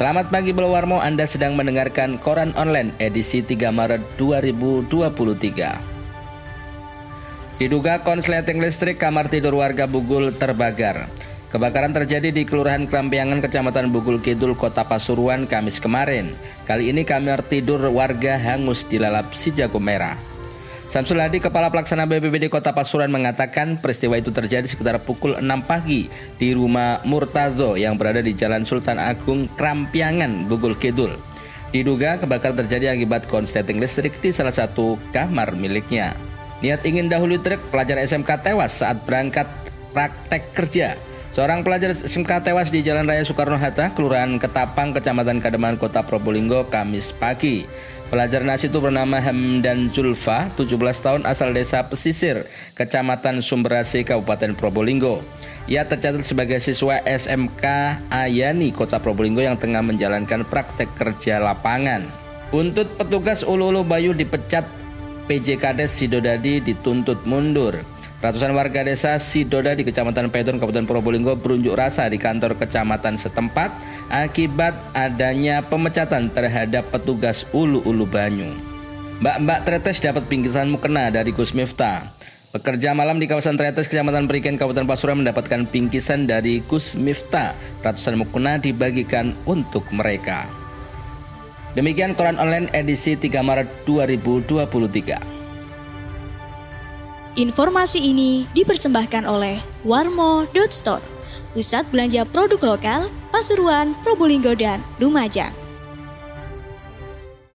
Selamat pagi Warmo, Anda sedang mendengarkan Koran Online edisi 3 Maret 2023. Diduga konsleting listrik kamar tidur warga Bugul terbakar. Kebakaran terjadi di Kelurahan Kerampiangan, Kecamatan Bugul Kidul, Kota Pasuruan, Kamis kemarin. Kali ini kamar tidur warga hangus dilalap si jago merah. Samsul Hadi, Kepala Pelaksana BPBD Kota Pasuruan mengatakan peristiwa itu terjadi sekitar pukul 6 pagi di rumah Murtazo yang berada di Jalan Sultan Agung, Kerampiangan, Bugul Kidul. Diduga kebakaran terjadi akibat konsleting listrik di salah satu kamar miliknya. Niat ingin dahulu truk, pelajar SMK tewas saat berangkat praktek kerja. Seorang pelajar SMK tewas di Jalan Raya Soekarno-Hatta, Kelurahan Ketapang, Kecamatan Kademan, Kota Probolinggo, Kamis pagi. Pelajar nasi itu bernama Hamdan Julfa, 17 tahun asal desa Pesisir, Kecamatan Sumberasi, Kabupaten Probolinggo. Ia tercatat sebagai siswa SMK Ayani, Kota Probolinggo yang tengah menjalankan praktek kerja lapangan. Untuk petugas Ulu-Ulu Bayu dipecat PJKdes Sidodadi dituntut mundur. Ratusan warga desa Sidoda di Kecamatan Pedon, Kabupaten Probolinggo berunjuk rasa di kantor kecamatan setempat akibat adanya pemecatan terhadap petugas ulu-ulu banyu. Mbak-mbak Tretes dapat bingkisan mukena dari Gus Miftah. Pekerja malam di kawasan Tretes, Kecamatan Periken, Kabupaten Pasuruan mendapatkan bingkisan dari Gus Miftah. Ratusan mukena dibagikan untuk mereka. Demikian koran online edisi 3 Maret 2023. Informasi ini dipersembahkan oleh Warmo.store, pusat belanja produk lokal Pasuruan, Probolinggo, dan Lumajang.